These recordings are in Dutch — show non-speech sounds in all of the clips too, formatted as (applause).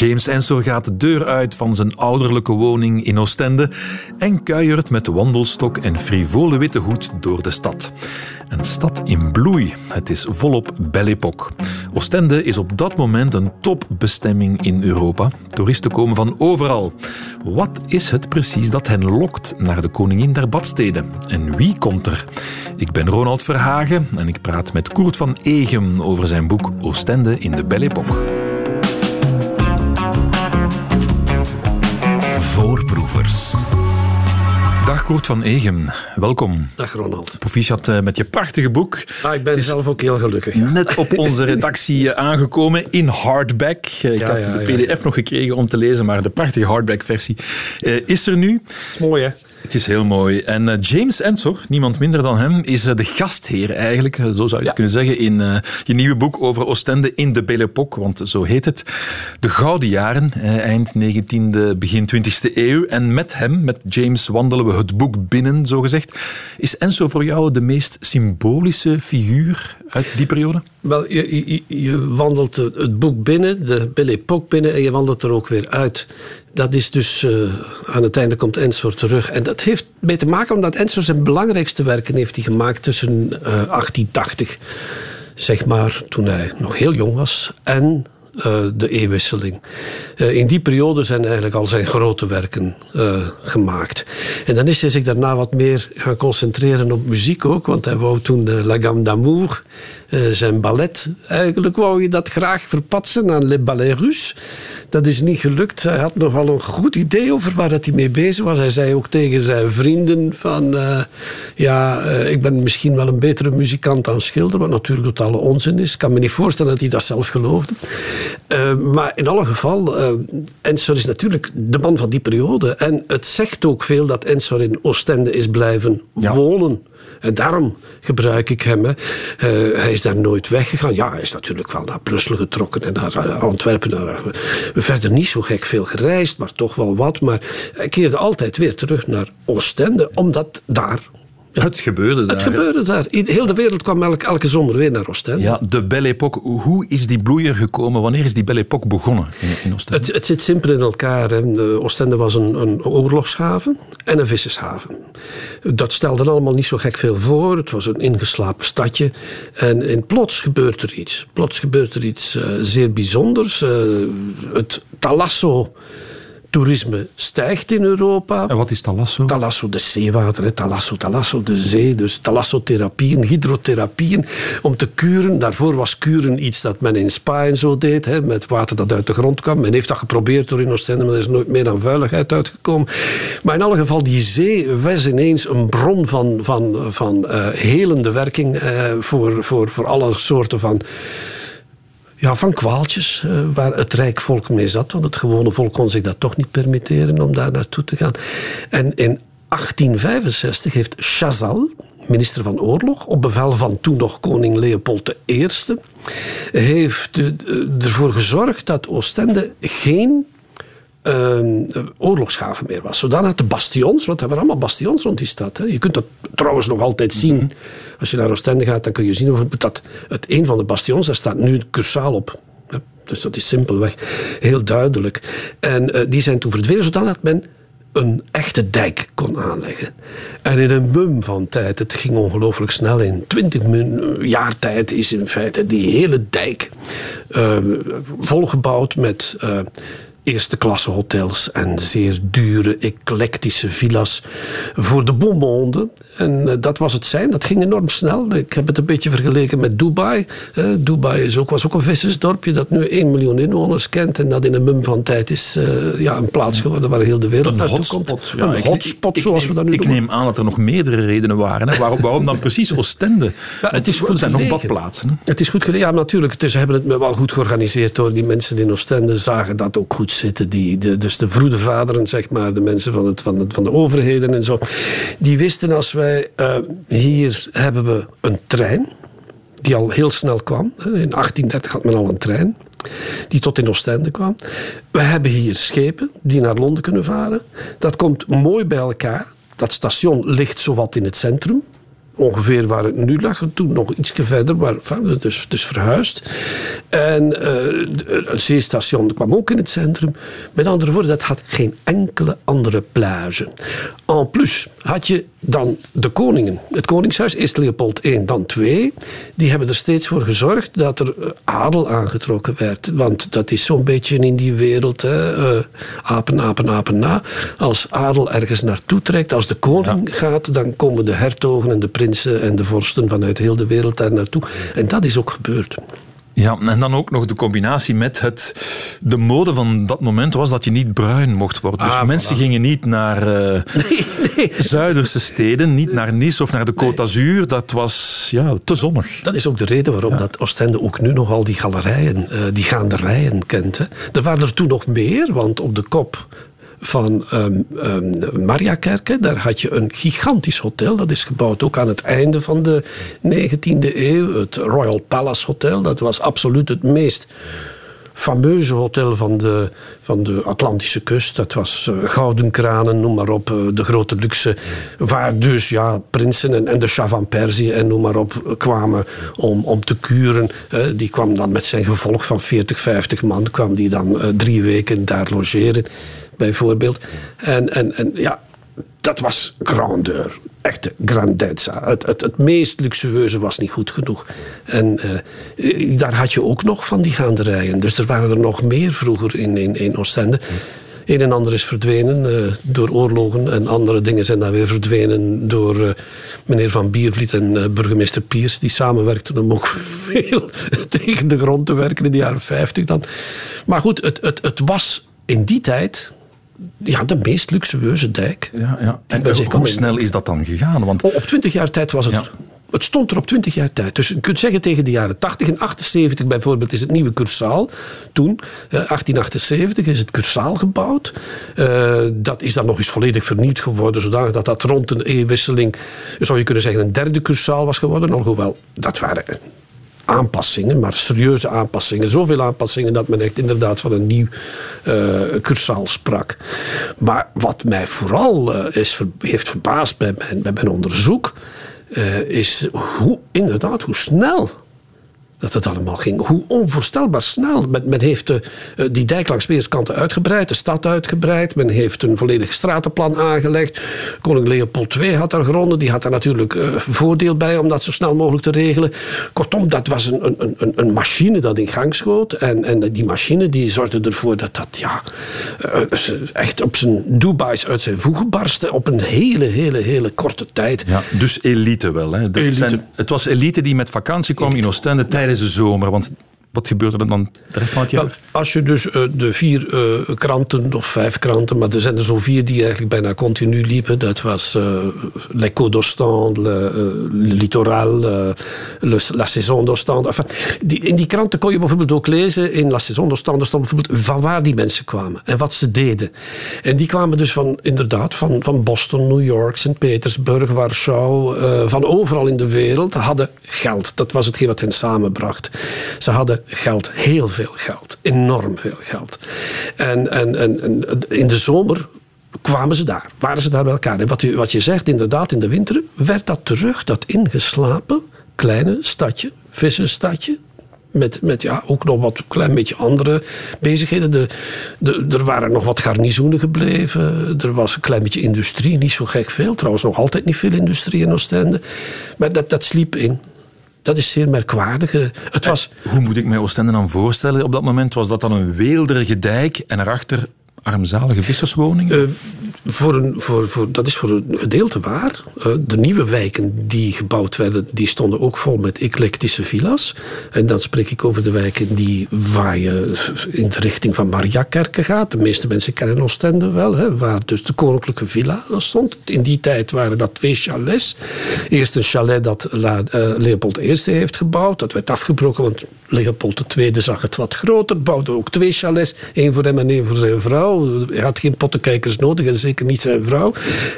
James Ensor gaat de deur uit van zijn ouderlijke woning in Oostende en kuiert met wandelstok en frivole witte hoed door de stad. Een stad in bloei. Het is volop Belle Époque. Oostende is op dat moment een topbestemming in Europa. Toeristen komen van overal. Wat is het precies dat hen lokt naar de koningin der badsteden? En wie komt er? Ik ben Ronald Verhagen en ik praat met Koert van Egem over zijn boek Oostende in de Belle Époque. Dag Koert van Egem, welkom. Dag Ronald. Proficiat eh, met je prachtige boek. Ah, ik ben zelf ook heel gelukkig. Net op onze redactie eh, aangekomen in hardback. Eh, ik heb de pdf nog gekregen om te lezen, maar de prachtige hardback versie is er nu. Dat is mooi hè? Het is heel mooi. En uh, James Ensor, niemand minder dan hem, is uh, de gastheer eigenlijk, uh, zo zou je het ja. kunnen zeggen, in je nieuwe boek over Oostende in de Belle Époque, want zo heet het. De gouden jaren, eind 19e, begin 20e eeuw. En met hem, met James, wandelen we het boek binnen, zo gezegd. Is Ensor voor jou de meest symbolische figuur uit die periode? Wel, je, je, je wandelt het boek binnen, de Belle Époque binnen, en je wandelt er ook weer uit. Dat is dus uh, aan het einde komt Ensor terug. En dat heeft mee te maken omdat Ensor zijn belangrijkste werken heeft hij gemaakt tussen uh, 1880, zeg maar, toen hij nog heel jong was, en uh, de eeuwwisseling. In die periode zijn eigenlijk al zijn grote werken gemaakt. En dan is hij zich daarna wat meer gaan concentreren op muziek ook, want hij wou toen La Gamme d'Amour, zijn ballet, eigenlijk wou je dat graag verpatsen aan Le Ballet Russe. Dat is niet gelukt. Hij had nog wel een goed idee over waar dat hij mee bezig was. Hij zei ook tegen zijn vrienden van... Uh, ja, uh, ik ben misschien wel een betere muzikant dan schilder. Wat natuurlijk totale onzin is. Ik kan me niet voorstellen dat hij dat zelf geloofde. Maar in alle geval... Ensor is natuurlijk de man van die periode. En het zegt ook veel dat Ensor in Oostende is blijven ja. wonen. En daarom gebruik ik hem. Uh, hij is daar nooit weggegaan. Ja, hij is natuurlijk wel naar Brussel getrokken en naar Antwerpen. Naar, verder niet zo gek veel gereisd, maar toch wel wat. Maar hij keerde altijd weer terug naar Oostende, omdat daar het gebeurde daar. Het gebeurde daar. Heel de wereld kwam elke, elke zomer weer naar Oostende. Ja, de Belle Époque. Hoe is die bloeier gekomen? Wanneer is die Belle Époque begonnen in, in Oostende? Het, het, zit simpel in elkaar. Hè. Oostende was een, een oorlogshaven en een vissershaven. Dat stelde allemaal niet zo gek veel voor. Het was een ingeslapen stadje. En, en plots gebeurt er iets. Plots gebeurt er iets uh, zeer bijzonders. Uh, het Talasso toerisme stijgt in Europa. En wat is Talasso? Talasso, de zeewater. Hè. Talasso, Talasso, de zee. Dus thalassotherapieën, hydrotherapieën. Om te kuren. Daarvoor was kuren iets dat men in Spa en zo deed. Hè, met water dat uit de grond kwam. Men heeft dat geprobeerd door in Oostende, maar er is nooit meer dan vuiligheid uitgekomen. Maar in alle geval, die zee was ineens een bron van, van, van uh, helende werking uh, voor, voor, voor alle soorten van ja, van kwaaltjes uh, waar het rijk volk mee zat. Want het gewone volk kon zich dat toch niet permitteren om daar naartoe te gaan. En in 1865 heeft Chazal, minister van Oorlog, op bevel van toen nog koning Leopold I, heeft ervoor gezorgd dat Oostende geen uh, oorlogshaven meer was. Zodanig de bastions, want er waren allemaal bastions rond die stad. Hè. Je kunt dat trouwens nog altijd zien. -hmm. Als je naar Oostende gaat, dan kun je zien dat het een van de bastions, daar staat nu Cursaal op. Dus dat is simpelweg heel duidelijk. En uh, die zijn toen verdwenen, zodanig dat men een echte dijk kon aanleggen. En in een mum van tijd, het ging ongelooflijk snel, in twintig jaar tijd is in feite die hele dijk uh, volgebouwd met uh, eerste klasse hotels en zeer dure, eclectische villa's voor de bonmonde. En uh, dat was het zijn. Dat ging enorm snel. Ik heb het een beetje vergeleken met Dubai. Dubai is ook, was ook een vissersdorpje dat nu 1 miljoen inwoners kent en dat in een mum van tijd is uh, ja, een plaats geworden waar heel de wereld een naartoe hotspot, komt. Ja, een ik, hotspot, ik, zoals ik, we dat nu Ik doen. neem aan dat er nog meerdere redenen waren. Hè? Waarom, waarom dan precies Oostende? Ja, het is goed zijn nog badplaatsen. Hè? Het is goed gelegen, ja natuurlijk. Dus ze hebben het wel goed georganiseerd door die mensen in Oostende zagen dat ook goed zitten. Die, de, dus de vroede vaderen, zeg maar, de mensen van, het, van, het, van de overheden en zo. Die wisten als wij, uh, hier hebben we een trein, die al heel snel kwam. In 1830 had men al een trein, die tot in Oostende kwam. We hebben hier schepen die naar Londen kunnen varen. Dat komt mooi bij elkaar. Dat station ligt zowat in het centrum. Ongeveer waar het nu lag. Toen nog iets verder, maar dus, dus verhuisd. En uh, het zeestation kwam ook in het centrum. Met andere woorden, dat had geen enkele andere plage. En plus had je dan de koningen. Het koningshuis, eerst Leopold I, dan II. Die hebben er steeds voor gezorgd dat er eh, adel aangetrokken werd. Want dat is zo'n beetje in die wereld. Hè, uh, apen, apen, apen na. Als adel ergens naartoe trekt, als de koning gaat, dan komen de hertogen en de prinsen en de vorsten vanuit heel de wereld daar naartoe. En dat is ook gebeurd. Ja, en dan ook nog de combinatie met het... De mode van dat moment was dat je niet bruin mocht worden. Dus ah, mensen gingen niet naar uh, (laughs) nee, nee. Zuiderse steden, niet naar Nice of naar de Côte d'Azur. Dat was ja, te zonnig. Dat is ook de reden waarom dat Oostende ook nu nog al die galerijen, uh, die gaanderijen kent. Hè. Er waren er toen nog meer, want op de kop van um, um, Mariakerke. Daar had je een gigantisch hotel. Dat is gebouwd ook aan het einde van de 19e eeuw. Het Royal Palace Hotel. Dat was absoluut het meest fameuze hotel van de, van de Atlantische kust. Dat was uh, gouden kranen, noem maar op, uh, de grote luxe. Waar dus ja, prinsen en, de Shah van Perzië en noem maar op kwamen om, om te kuren. Die kwam dan met zijn gevolg van 40, 50 man, kwam die dan drie weken daar logeren bijvoorbeeld. En, en, en ja, dat was grandeur. Echte grandezza. Het, het, het meest luxueuze was niet goed genoeg. En uh, daar had je ook nog van die gaanderijen. Dus er waren er nog meer vroeger in, in, in Oostende. Een en ander is verdwenen uh, door oorlogen. En andere dingen zijn dan weer verdwenen door uh, meneer Van Biervliet en burgemeester Piers. Die samenwerkten om ook (laughs) veel tegen de grond te werken in de jaren 50 dan. Maar goed, het, het, het was in die tijd ja, de meest luxueuze dijk. Ja, ja. En hoe snel is dat dan gegaan? Want... Op 20 jaar tijd was het ja. Het stond er op 20 jaar tijd. Dus je kunt zeggen tegen de jaren 80 en 78 bijvoorbeeld is het nieuwe Cursaal. Toen, eh, 1878, is het Cursaal gebouwd. Uh, dat is dan nog eens volledig vernieuwd geworden, zodanig dat dat rond een eeuwwisseling, zou je kunnen zeggen, een derde Cursaal was geworden. Alhoewel, dat waren aanpassingen, maar serieuze aanpassingen. Zoveel aanpassingen dat men echt inderdaad van een nieuw uh, cursaal sprak. Maar wat mij vooral uh, is, heeft verbaasd bij mijn, bij mijn onderzoek, uh, is hoe, inderdaad, hoe snel dat het allemaal ging. Hoe onvoorstelbaar snel. Men, men heeft uh, die dijk langs weerskanten uitgebreid, de stad uitgebreid. Men heeft een volledig stratenplan aangelegd. Koning Leopold II had daar gronden. Die had daar natuurlijk uh, voordeel bij om dat zo snel mogelijk te regelen. Kortom, dat was een, een, een, een machine dat in gang schoot. En, en die machine die zorgde ervoor dat dat ja, uh, echt op zijn Dubai's uit zijn voegen barstte. Op een hele, hele, hele korte tijd. Ja, dus elite wel. Hè? Elite. Zijn, het was elite die met vakantie kwam in Oostende tijdens de zomer? Want wat gebeurt er dan de rest van het jaar? als je dus uh, de vier uh, kranten, of vijf kranten, maar er zijn er zo vier die eigenlijk bijna continu liepen. Dat was uh, L'Echo d'Ostende, Le, Le Littoral, La Saison d'Ostende. Enfin, in die kranten kon je bijvoorbeeld ook lezen, in La Saison d'Ostende stond bijvoorbeeld van waar die mensen kwamen en wat ze deden. En die kwamen dus van, inderdaad, van, van Boston, New York, Sint-Petersburg, Warschau, van overal in de wereld, hadden geld. Dat was hetgeen wat hen samenbracht. Ze hadden geld, heel veel geld, enorm veel geld. En, en, en, in de zomer kwamen ze daar, waren ze daar bij elkaar. En wat, u, wat je zegt, inderdaad, in de winter werd dat terug, dat ingeslapen kleine stadje, vissersstadje, met, met ja, ook nog wat klein beetje andere bezigheden. De, de, er waren nog wat garnizoenen gebleven. Er was een klein beetje industrie, niet zo gek veel. Trouwens, nog altijd niet veel industrie in Oostende. Maar dat, dat sliep in. Dat is zeer merkwaardig. Het was... Hoe moet ik mij Oostende dan voorstellen? Op dat moment was dat dan een weelderige dijk en erachter armzalige visserswoningen? Uh, voor een, voor, voor, dat is voor een gedeelte waar. Uh, de nieuwe wijken die gebouwd werden, die stonden ook vol met eclectische villa's. En dan spreek ik over de wijken die waar je in de richting van Mariakerke gaat. De meeste mensen kennen Oostende wel, hè, waar dus de koninklijke villa stond. In die tijd waren dat twee chalets. Eerst een chalet dat uh, Leopold I heeft gebouwd. Dat werd afgebroken, want Leopold II zag het wat groter. Bouwde ook twee chalets, één voor hem en één voor zijn vrouw. Hij had geen pottenkijkers nodig en zeker niet zijn vrouw.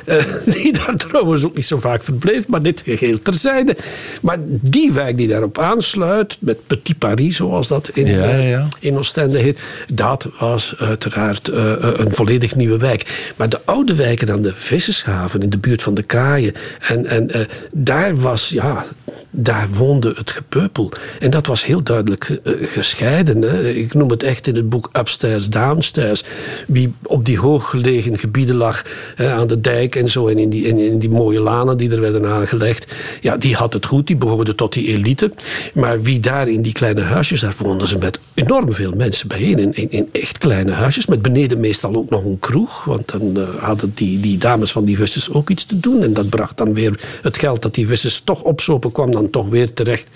Uh, die daar trouwens ook niet zo vaak verbleef, maar dit geheel terzijde. Maar die wijk die daarop aansluit, met Petit Paris, zoals dat in, ja, in Oostende heet, dat was uiteraard een volledig nieuwe wijk. Maar de oude wijken dan de Vissershaven in de buurt van de Kaaien, en, en daar was, ja, daar woonde het gepeupel. En dat was heel duidelijk gescheiden. Hè. Ik noem het echt in het boek upstairs, downstairs. Wie op die hooggelegen gebieden lag, aan de dijk en zo, en in die, in, in, die mooie lanen die er werden aangelegd, ja, die had het goed, die behoorde tot die elite. Maar wie daar in die kleine huisjes, daar woonden ze met enorm veel mensen bijeen, in, in, echt kleine huisjes, met beneden meestal ook nog een kroeg, want dan uh, hadden die, die dames van die vissers ook iets te doen, en dat bracht dan weer het geld dat die vissers toch opzopen, kwam dan toch weer terecht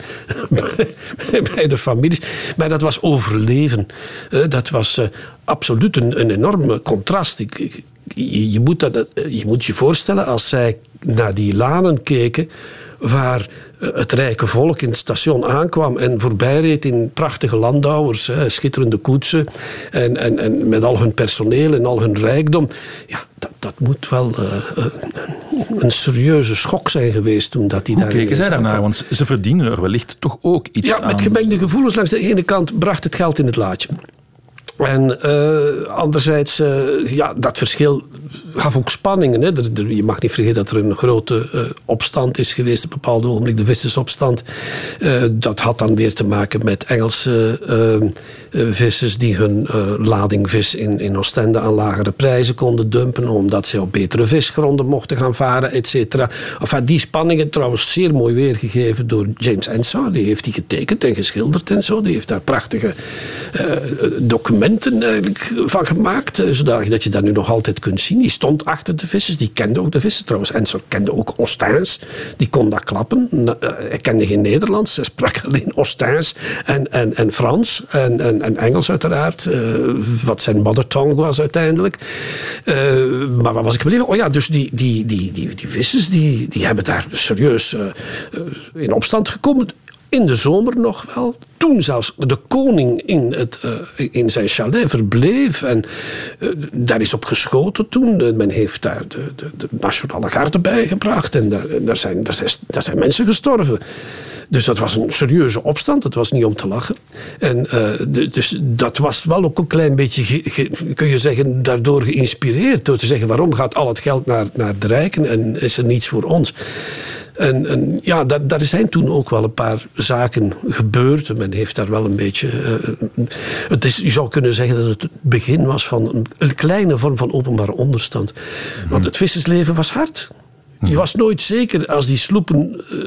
(laughs) bij de families. Maar dat was overleven. Uh, dat was uh, absoluut een, een enorm contrast. Je, moet dat, je moet je voorstellen, als zij naar die lanen keken waar het rijke volk in het station aankwam en voorbij reed in prachtige landauers, schitterende koetsen en, en, en met al hun personeel en al hun rijkdom. Ja, dat, dat moet wel uh, een serieuze schok zijn geweest toen dat die Hoe daar keken zij daarnaar? Want ze verdienen er wellicht toch ook iets ja, aan. Ja, met gemengde gevoelens. Langs de ene kant bracht het geld in het laadje. En uh, anderzijds, uh, ja, dat verschil gaf ook spanningen. Hè. Je mag niet vergeten dat er een grote uh, opstand is geweest op een bepaald ogenblik, de vissersopstand. dat had dan weer te maken met Engelse vissers die hun lading vis in, in Oostende aan lagere prijzen konden dumpen, omdat ze op betere visgronden mochten gaan varen, et cetera. Enfin, die spanningen trouwens zeer mooi weergegeven door James Ensor. Die heeft die getekend en geschilderd en zo. Die heeft daar prachtige documenten eigenlijk van gemaakt. Zodat dat je dat nu nog altijd kunt zien. Die stond achter de vissers. Die kende ook de vissers trouwens. Ensor kende ook Oostijns. Die kon dat klappen. Hij kende geen Nederlands. Hij sprak alleen Oostijns en, en, en Frans. En, en, en Engels uiteraard. Wat zijn mother tongue was uiteindelijk. Maar waar was ik gebleven? Oh ja, dus die, die, die, die, die vissers die, die hebben daar serieus in opstand gekomen. In de zomer nog wel. Toen zelfs de koning in, het, uh, in zijn chalet verbleef. En uh, daar is op geschoten toen. Men heeft daar de, de, de nationale garde bijgebracht. En daar, zijn, daar, zijn, zijn mensen gestorven. Dus dat was een serieuze opstand. Dat was niet om te lachen. En dus dat was wel ook een klein beetje, kun je zeggen, daardoor geïnspireerd. Door te zeggen, waarom gaat al het geld naar, naar de rijken en is er niets voor ons? En, en ja, daar, daar, zijn toen ook wel een paar zaken gebeurd. Men heeft daar wel een beetje. Uh, het is, je zou kunnen zeggen dat het het begin was van een, een kleine vorm van openbare onderstand. Mm-hmm. Want het vissersleven was hard. Je was nooit zeker als die sloepen uh,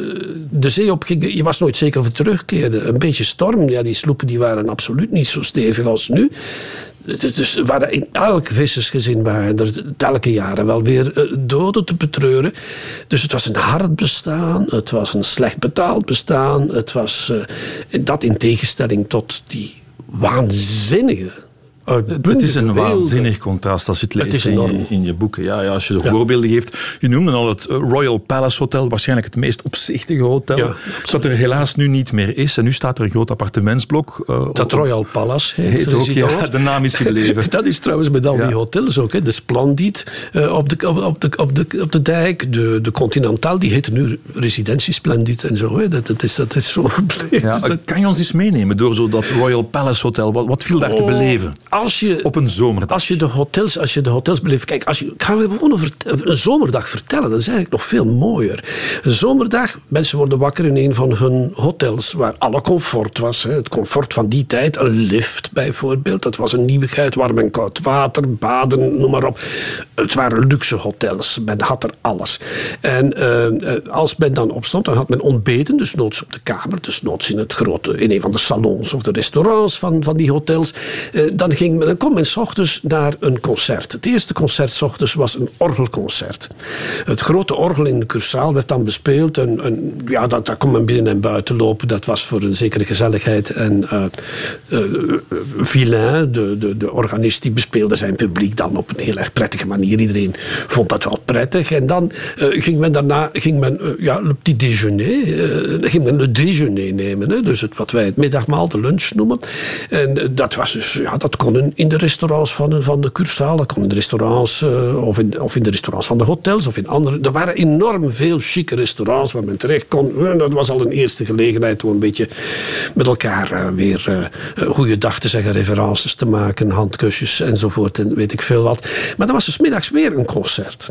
de zee op gingen, je was nooit zeker of het terugkeerde. Een beetje storm, ja, die sloepen die waren absoluut niet zo stevig als nu. Dus waren in elk vissersgezin waren er elke jaren wel weer doden te betreuren. Dus het was een hard bestaan, het was een slecht betaald bestaan. Het was uh, dat in tegenstelling tot die waanzinnige het is een waanzinnig contrast als je het leest het in, je, in, je, boeken. Ja, ja, als je de ja. voorbeelden geeft. Je noemde al het Royal Palace Hotel, waarschijnlijk het meest opzichtige hotel. Ja, dat er helaas nu niet meer is. En nu staat er een groot appartementsblok. Uh, dat op, Royal Palace heet, heet ook, ja, de naam is gebleven. (laughs) dat is trouwens met al die hotels ook. Hè. De Splendid uh, op, de, op, de, op, de, op de dijk. De, de Continental, die heet nu Residentie Splendid en zo. Hè. Dat, dat, is, dat is zo gebleven. Dus dat... Kan je ons eens meenemen door zo dat Royal Palace Hotel? Wat, wat viel daar oh, te beleven? Als je, op een zomerdag. Als je de hotels, als je de hotels beleeft. Kijk, als je, ik ga gewoon over een zomerdag vertellen. Dat is eigenlijk nog veel mooier. Een zomerdag, mensen worden wakker in een van hun hotels waar alle comfort was. Hè. Het comfort van die tijd. Een lift bijvoorbeeld. Dat was een nieuwigheid. Warm en koud water, baden, noem maar op. Het waren luxe hotels. Men had er alles. En uh, als men dan opstond, dan had men ontbeten. Dus noods op de kamer. Dus noods in, het grote, in een van de salons of de restaurants van, van die hotels. Uh, dan, ging dan kon men s ochtends naar een concert. Het eerste concert s ochtends was een orgelconcert. Het grote orgel in de cursaal werd dan bespeeld. En, ja, dat, daar kon men binnen en buiten lopen. Dat was voor een zekere gezelligheid. En uh, uh, Villain, de, de, de organist, die bespeelde zijn publiek dan op een heel erg prettige manier. Iedereen vond dat wel prettig. En dan uh, ging men daarna ging men, ja, le petit déjeuner. ging men het déjeuner nemen. Hè? Dus het, wat wij het middagmaal, de lunch noemen. En dat was dus, ja, dat kon in de restaurants van, van de kon in de restaurants of, in, of in de restaurants van de hotels of in andere. Er waren enorm veel chique restaurants waar men terecht kon. Dat was al een eerste gelegenheid om een beetje met elkaar weer goede dag te zeggen, references te maken, handkusjes enzovoort en weet ik veel wat. Maar dan was er middags weer een concert.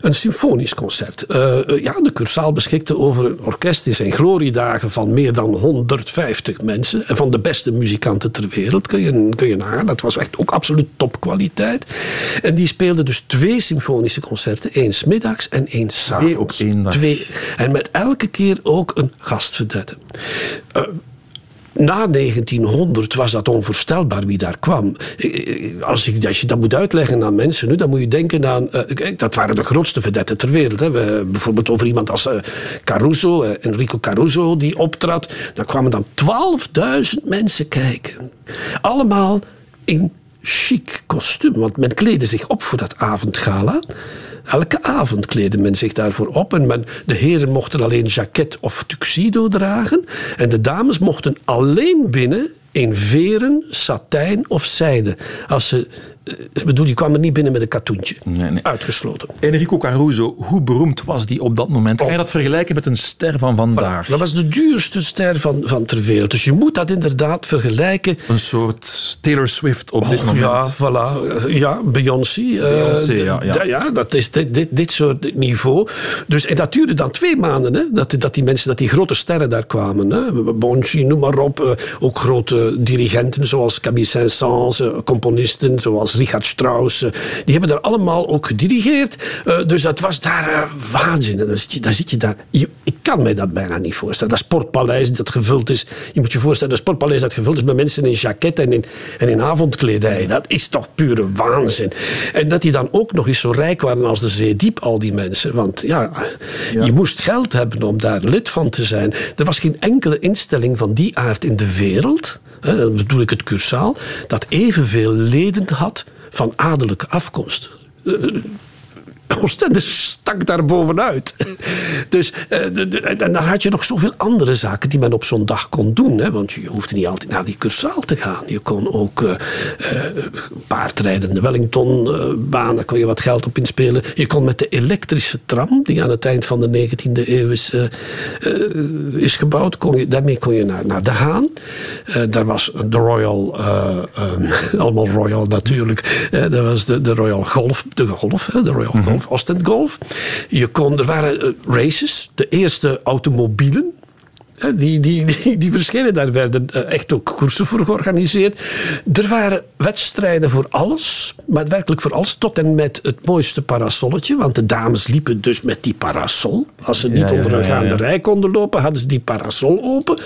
Een symfonisch concert. Uh, ja, de Cursaal beschikte over een orkest in zijn gloriedagen van meer dan 150 mensen. En van de beste muzikanten ter wereld, kun je, kun je nagaan. Dat was echt ook absoluut topkwaliteit. En die speelden dus twee symfonische concerten. Eén middags en één s'avonds. Twee op één dag. Twee. En met elke keer ook een gastverdette. Uh, na 1900 was dat onvoorstelbaar wie daar kwam. Als, ik, als je dat moet uitleggen aan mensen nu, dan moet je denken aan. Uh, dat waren de grootste vedetten ter wereld. Hè. We, bijvoorbeeld over iemand als Caruso, Enrico Caruso, die optrad. Dan kwamen dan 12.000 mensen kijken. Allemaal in chic kostuum, want men kleedde zich op voor dat avondgala. Elke avond kleedde men zich daarvoor op. En men, de heren mochten alleen jacket of tuxedo dragen. En de dames mochten alleen binnen in veren, satijn of zijde. Als ze ik bedoel, je kwam er niet binnen met een katoentje. Nee, nee. Uitgesloten. Enrico Caruso, hoe beroemd was die op dat moment? Kan je oh. dat vergelijken met een ster van vandaag? Dat was de duurste ster van, van ter wereld. Dus je moet dat inderdaad vergelijken. Een soort Taylor Swift op dit moment. Ja, voilà. Ja, Beyoncé. Eh, Beyoncé, ja, ja. ja. dat is dit, dit, dit soort niveau. Dus, en dat duurde dan twee maanden, hè, dat, dat die mensen, dat die grote sterren daar kwamen. Hè. Bonci, noem maar op. Eh, ook grote dirigenten zoals Camille Saint-Saëns, eh, componisten zoals Richard Strauss. Eh, die hebben daar allemaal ook gedirigeerd. Eh, dus dat was daar uh, waanzin. En dan zit je, dan zit je daar. ik kan mij dat bijna niet voorstellen. Dat sportpaleis dat gevuld is. Je moet je voorstellen, dat sportpaleis dat gevuld is met mensen in jacket en in, en in avondkledij. Dat is toch pure waanzin. En dat die dan ook nog eens zo rijk waren als de zeediep, al die mensen. Want ja, ja, je moest geld hebben om daar lid van te zijn. Er was geen enkele instelling van die aard in de wereld dan bedoel ik het cursaal, dat evenveel leden had van adellijke afkomst. Eh, Oostende stak daar bovenuit. Dus uh, en dan had je nog zoveel andere zaken die men op zo'n dag kon doen. Hè? Want je hoefde niet altijd naar die cursaal te gaan. Je kon ook uh, paardrijden, de Wellingtonbaan, daar kon je wat geld op inspelen. Je kon met de elektrische tram, die aan het eind van de 19e eeuw is, is gebouwd, kon je, daarmee kon je naar, naar De Haan. daar was de Royal, (laughs) allemaal Royal natuurlijk, daar was de, de Royal Golf, de Golf, de Royal mhm. Golf. Golf, Golf. Je kon, er waren eh, races, de eerste automobielen die, die, (laughs) die, die verschenen. Daar werden eh, echt ook koersen voor georganiseerd. Er waren wedstrijden voor alles, maar werkelijk voor alles, tot en met het mooiste parasolletje. Want de dames liepen dus met die parasol. Als ze niet onder een gaande rij konden lopen, hadden ze die parasol open.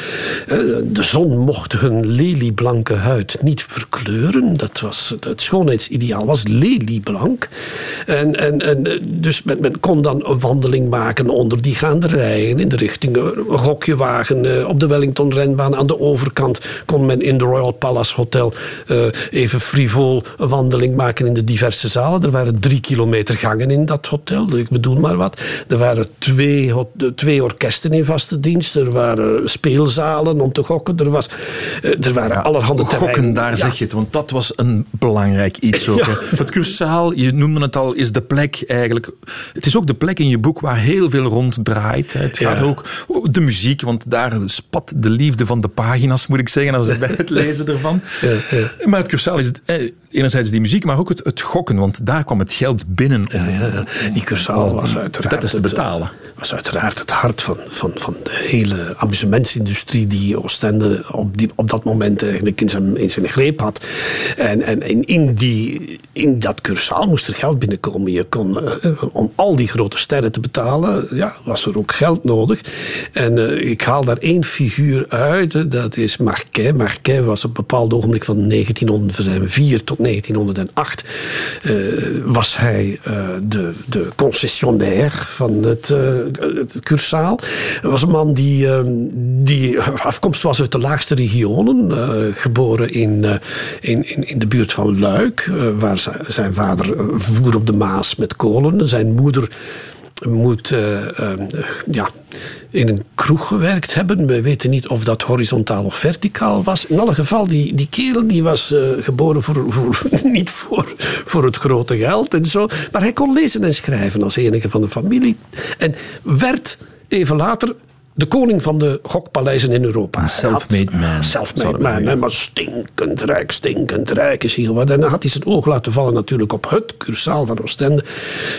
Eh, de zon mocht hun lelieblanke huid niet verkleuren. Dat was, het schoonheidsideaal was lelieblank. En, en, en, eh, dus men, men kon dan een wandeling maken onder die gaande rijen in de richting een gokje wagen eh, op de Wellington-renbaan. Aan de overkant kon men in de Royal Palace Hotel uh, even frivol een wandeling maken in de diverse zalen. Er waren drie kilometer gangen in dat hotel, ik bedoel maar wat. Er waren twee, twee orkesten in vaste dienst. Er waren speelzalen om te gokken. Er, was, er waren ja, allerhande Gokken, daar zeg je het, want dat was een belangrijk iets ook. Het cursaal, je noemde het al, is de plek eigenlijk... Het is ook de plek in je boek waar heel veel rond draait. Het gaat ook de muziek, want daar spat de liefde van de pagina's, moet ik zeggen, als bij het lezen ervan. Ja, ja. Maar het cursaal is eh, enerzijds die muziek, maar ook het, het, gokken, want daar kwam het geld binnen. Om, ja, Die cursaal was uiteraard... Dat is te betalen. was uiteraard het hart van, van, van de hele amusementsindustrie die Oostende op, die, op dat moment eigenlijk in zijn, in zijn greep had. En, en in, in, die, in dat cursaal moest er geld binnenkomen. Je kon, uh, om al die grote sterren te betalen, ja, was er ook geld nodig. En uh, ik haal daar één figuur uit, dat is Marquet. Marquet was op een bepaald ogenblik van 1904 tot 1908 uh, eh, was hij uh, de, de concessionair van het, uh, het Cursaal. Hij was een man die, die afkomst was uit de laagste regionen, geboren in, in, in, in, de buurt van Luik, waar zijn vader voer op de Maas met kolen. Zijn moeder moet uh, ja, in een kroeg gewerkt hebben. We weten niet of dat horizontaal of verticaal was. In alle geval, die, die kerel die was uh, geboren voor, voor, (laughs) niet voor, voor het grote geld en zo. Maar hij kon lezen en schrijven als enige van de familie. En werd even later de koning van de gokpaleizen in Europa. Self-made man. Self-made man, maar stinkend rijk, stinkend rijk is hier wat. En dan had hij zijn oog laten vallen natuurlijk op het cursaal van Oostende.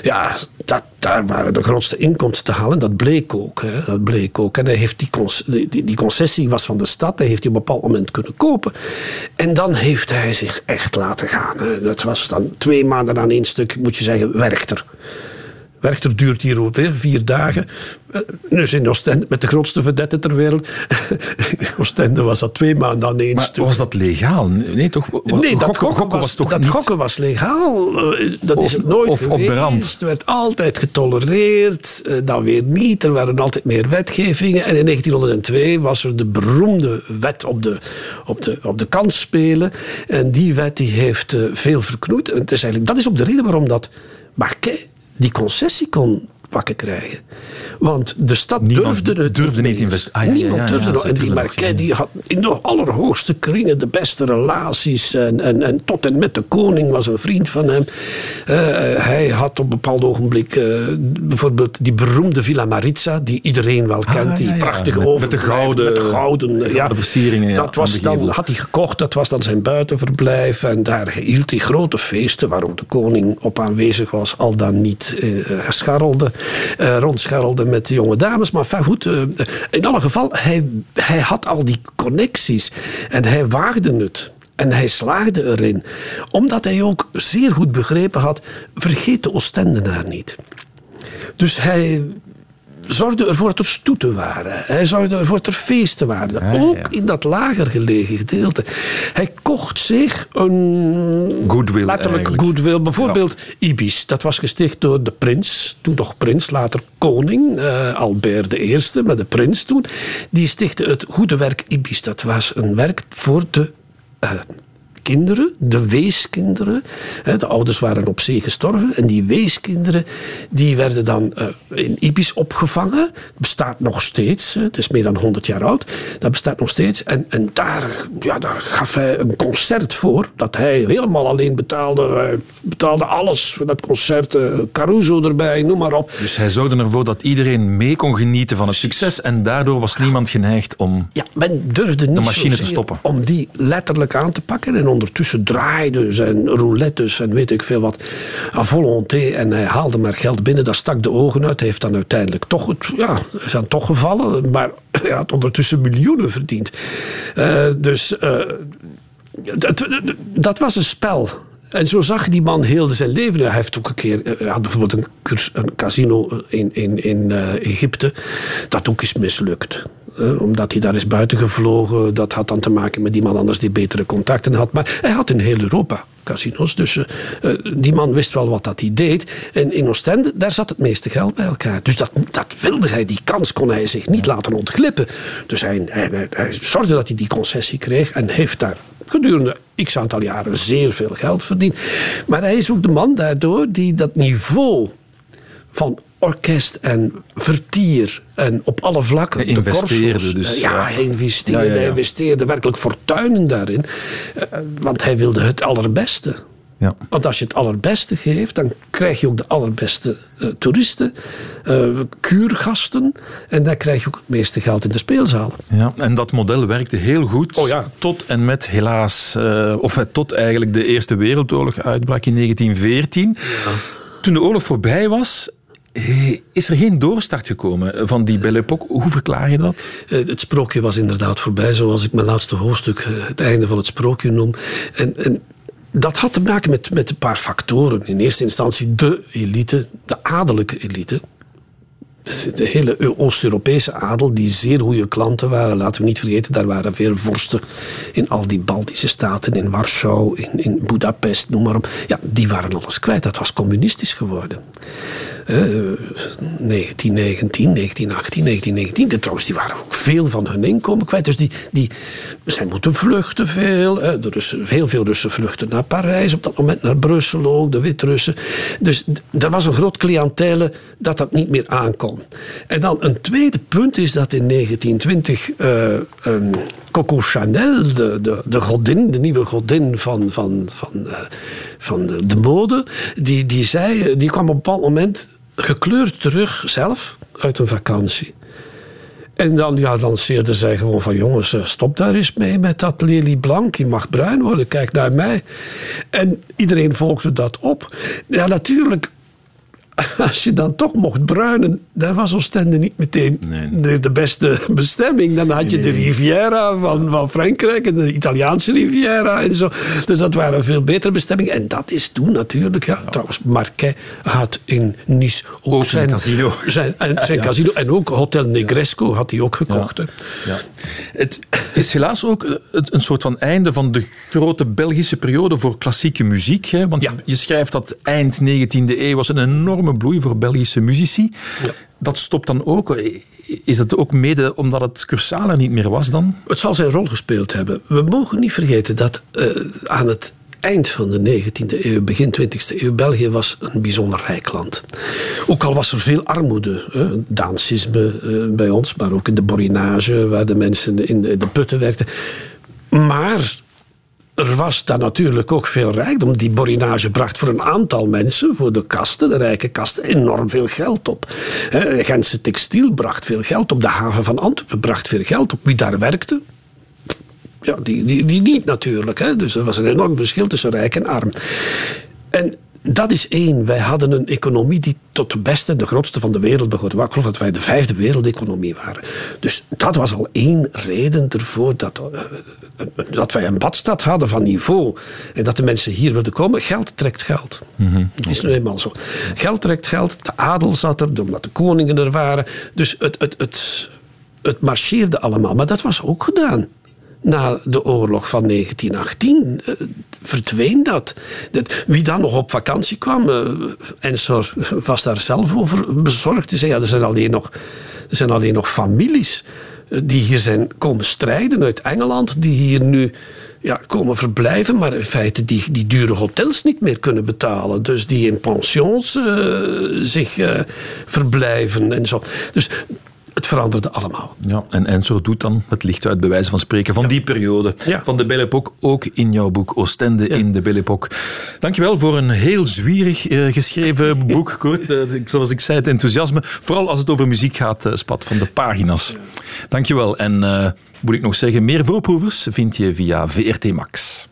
Ja, dat, daar waren de grootste inkomsten te halen. Dat bleek ook. Hè, dat bleek ook. En hij heeft die, die, die concessie was van de stad. Hij heeft die op een bepaald moment kunnen kopen. En dan heeft hij zich echt laten gaan. Hè. Dat was dan twee maanden aan één stuk, moet je zeggen, werchter. Werchter duurt hier over vier dagen. Eh, dus in Oostende, met de grootste vedette ter wereld. (laughs) Oostende was dat twee maanden aan één maar was dat legaal? Nee, toch? Nee, dat gokken, was, toch dat niet... gokken was legaal. Eh, dat is het nooit of geweest. op de rand. Het werd altijd getolereerd. Eh, dan weer niet. Er waren altijd meer wetgevingen. En in 1902 was er de beroemde wet op de, op de, op de kansspelen. En die wet die heeft veel verknoeid. En het is eigenlijk, dat is ook de reden waarom dat Marquet die concessie kon pakken krijgen. Want de stad Niemand durfde het durfde niet investeren. Ah, ja, Niemand ja, ja, durfde nog. En die Marquet die had in de allerhoogste kringen de beste relaties. En, en, en tot en met de koning was een vriend van hem. Uh, hij had op een bepaald ogenblik uh, bijvoorbeeld die beroemde Villa Maritza, die iedereen wel kent. Ah, die ja, prachtige met, over met de gouden, met de gouden, de versieringen. dat was dan, had hij gekocht, dat was dan zijn buitenverblijf. En daar hield hij grote feesten waar ook de koning op aanwezig was, al dan niet uh, gescharrelde, rondscharrelde met de jonge dames. Maar goed, in alle geval, hij, hij had al die connecties en hij waagde het. En hij slaagde erin. Omdat hij ook zeer goed begrepen had, vergeet de Oostendenaar niet. Dus hij zorgde ervoor dat er stoeten waren. Hij zorgde ervoor dat er feesten waren. Ja, ook ja. in dat lager gelegen gedeelte. Hij kocht zich een... Goodwill Letterlijk eigenlijk. goodwill. Bijvoorbeeld Ibis. Dat was gesticht door de prins. Toen nog prins, later koning. eh, Albert I, maar de prins toen. Die stichtte het goede werk Ibis. Dat was een werk voor de... eh, kinderen, de weeskinderen. Hè, De ouders waren op zee gestorven. En die weeskinderen die werden dan eh, in Ibis opgevangen. Bestaat nog steeds. Het is meer dan 100 jaar oud. Dat bestaat nog steeds. En, en daar, ja, daar gaf hij een concert voor. Dat hij helemaal alleen betaalde. Hij betaalde alles voor dat concert. eh, Caruso erbij, noem maar op. Dus hij zorgde ervoor dat iedereen mee kon genieten van het succes en daardoor was niemand geneigd om... Ja, men durfde niet machine te stoppen. om die letterlijk aan te pakken. En ondertussen draaide zijn roulettes en weet ik veel wat à volonté. En hij haalde maar geld binnen, dat stak de ogen uit. Hij heeft dan uiteindelijk toch, het, ja, dan toch gevallen. Maar hij had ondertussen miljoenen verdiend. Eh, dus eh, dat, dat was een spel. En zo zag die man heel zijn leven. Hij heeft ook een keer, eh, hij had bijvoorbeeld een, een casino in, in, in Egypte, dat ook is mislukt. Eh, omdat hij daar is buiten gevlogen. Dat had dan te maken met iemand anders die betere contacten had. Maar hij had in heel Europa casinos. Dus eh, eh, die man wist wel wat dat hij deed. En in Oostende, daar zat het meeste geld bij elkaar. Dus dat, dat wilde hij, die kans kon hij zich niet laten ontglippen. Dus hij, hij, hij- hij zorgde dat hij die concessie kreeg en heeft daar gedurende x aantal jaren zeer veel geld verdiend. Maar hij is ook de man daardoor die dat niveau van orkest en vertier en op alle vlakken. Hij de investeerde dus, Ja, ja. hij investeerde, Ja, ja, ja. hij investeerde werkelijk fortuinen daarin. eh, Want hij wilde het allerbeste. Ja. Want als je het allerbeste geeft, dan krijg je ook de allerbeste eh, toeristen, eh, kuurgasten. En dan krijg je ook het meeste geld in de speelzalen. Ja, en dat model werkte heel goed. Oh ja. Tot en met helaas, of tot eigenlijk de Eerste Wereldoorlog uitbrak in 1914. Toen de oorlog voorbij was, is er geen doorstart gekomen van die Belle Époque. Hoe verklaar je dat? Eh, Het sprookje was inderdaad voorbij, zoals ik mijn laatste hoofdstuk eh, het einde van het sprookje noem. En, en dat had te maken met, met een paar factoren. In eerste instantie de elite, de adellijke elite. De hele Oost-Europese adel, die zeer goede klanten waren. Laten we niet vergeten, daar waren veel vorsten in al die Baltische staten, in Warschau, in, in Budapest, noem maar op. Ja, die waren alles kwijt. Dat was communistisch geworden. 1919, 1918, 1919. trouwens, die waren ook veel van hun inkomen kwijt. Dus die, die, zij moeten vluchten veel. De heel veel Russen vluchten naar Parijs. Op dat moment naar Brussel ook, de Wit-Russen. Dus er was een groot cliëntele dat dat niet meer aankon. En dan een tweede punt is dat in 1920 uh, um, Coco Chanel, de, de, de godin, de nieuwe godin van, van, van, uh, van de, de, mode, die, die, zei, die kwam op een bepaald moment gekleurd terug zelf uit een vakantie. En dan ja, lanceerde zij gewoon van jongens, eh, stop daar eens mee met dat lelie blank. Je mag bruin worden, kijk naar mij. En iedereen volgde dat op. Ja, natuurlijk (laughs) als je dan toch mocht bruinen, daar was Oostende niet meteen de, de, beste bestemming. Dan had je de Riviera van, van Frankrijk en de Italiaanse Riviera en zo. Dus dat waren veel betere bestemmingen. En dat is toen natuurlijk, ja, trouwens, Marquet had in Nice ook, zijn, casino. Zijn, en, (laughs) zijn casino. En ook Hotel Negresco had hij ook gekocht. Ja. Het is helaas ook een soort van einde van de grote Belgische periode voor klassieke muziek. Hè? Want je schrijft dat eind 19e eeuw was een enorm bloei voor Belgische muzici. Ja. Dat stopt dan ook. Is dat ook mede omdat het cursaal er niet meer was dan? Het zal zijn rol gespeeld hebben. We mogen niet vergeten dat uh, aan het eind van de 19e eeuw, begin 20e eeuw, België was een bijzonder rijk land. Ook al was er veel armoede, hè, dansisme uh, bij ons, maar ook in de borinage, waar de mensen in de, in de putten werkten. Maar er was dan natuurlijk ook veel rijkdom. Die borinage bracht voor een aantal mensen, voor de kasten, de rijke kasten, enorm veel geld op. Gentse textiel bracht veel geld op. De haven van Antwerpen bracht veel geld op. Wie daar werkte, ja, die, die, die niet natuurlijk. Dus er was een enorm verschil tussen rijk en arm. En dat is één. Wij hadden een economie die tot de beste, de grootste van de wereld behoorde. Ik geloof dat wij de vijfde wereldeconomie waren. Dus dat was al één reden ervoor dat, uh, dat wij een badstad hadden van niveau. En dat de mensen hier wilden komen. Geld trekt geld. Mm -hmm. Het is nu eenmaal zo. Geld trekt geld. De adel zat er, omdat de koningen er waren. Dus het, het, het, het marcheerde allemaal. Maar dat was ook gedaan na de oorlog van 1918 uh, verdween dat. Wie dan nog op vakantie kwam, uh, Ensor was daar zelf over bezorgd. Zei, ja, er zijn alleen nog, er zijn alleen nog families uh, die hier zijn komen strijden uit Engeland, die hier nu ja, komen verblijven, maar in feite die, die dure hotels niet meer kunnen betalen. Dus die in pensions zich verblijven en zo. Dus het veranderde allemaal. Ja, en Enzo doet dan het licht uit, bij wijze van spreken, van die periode. Van de Belle Époque, ook in jouw boek Oostende in de Belle Époque. Dankjewel voor een heel zwierig uh, geschreven (laughs) boek, Kort. Uh, zoals ik zei, het enthousiasme. Vooral als het over muziek gaat, uh, spat van de pagina's. Dankjewel. En moet ik nog zeggen, meer voorproevers vind je via VRT Max.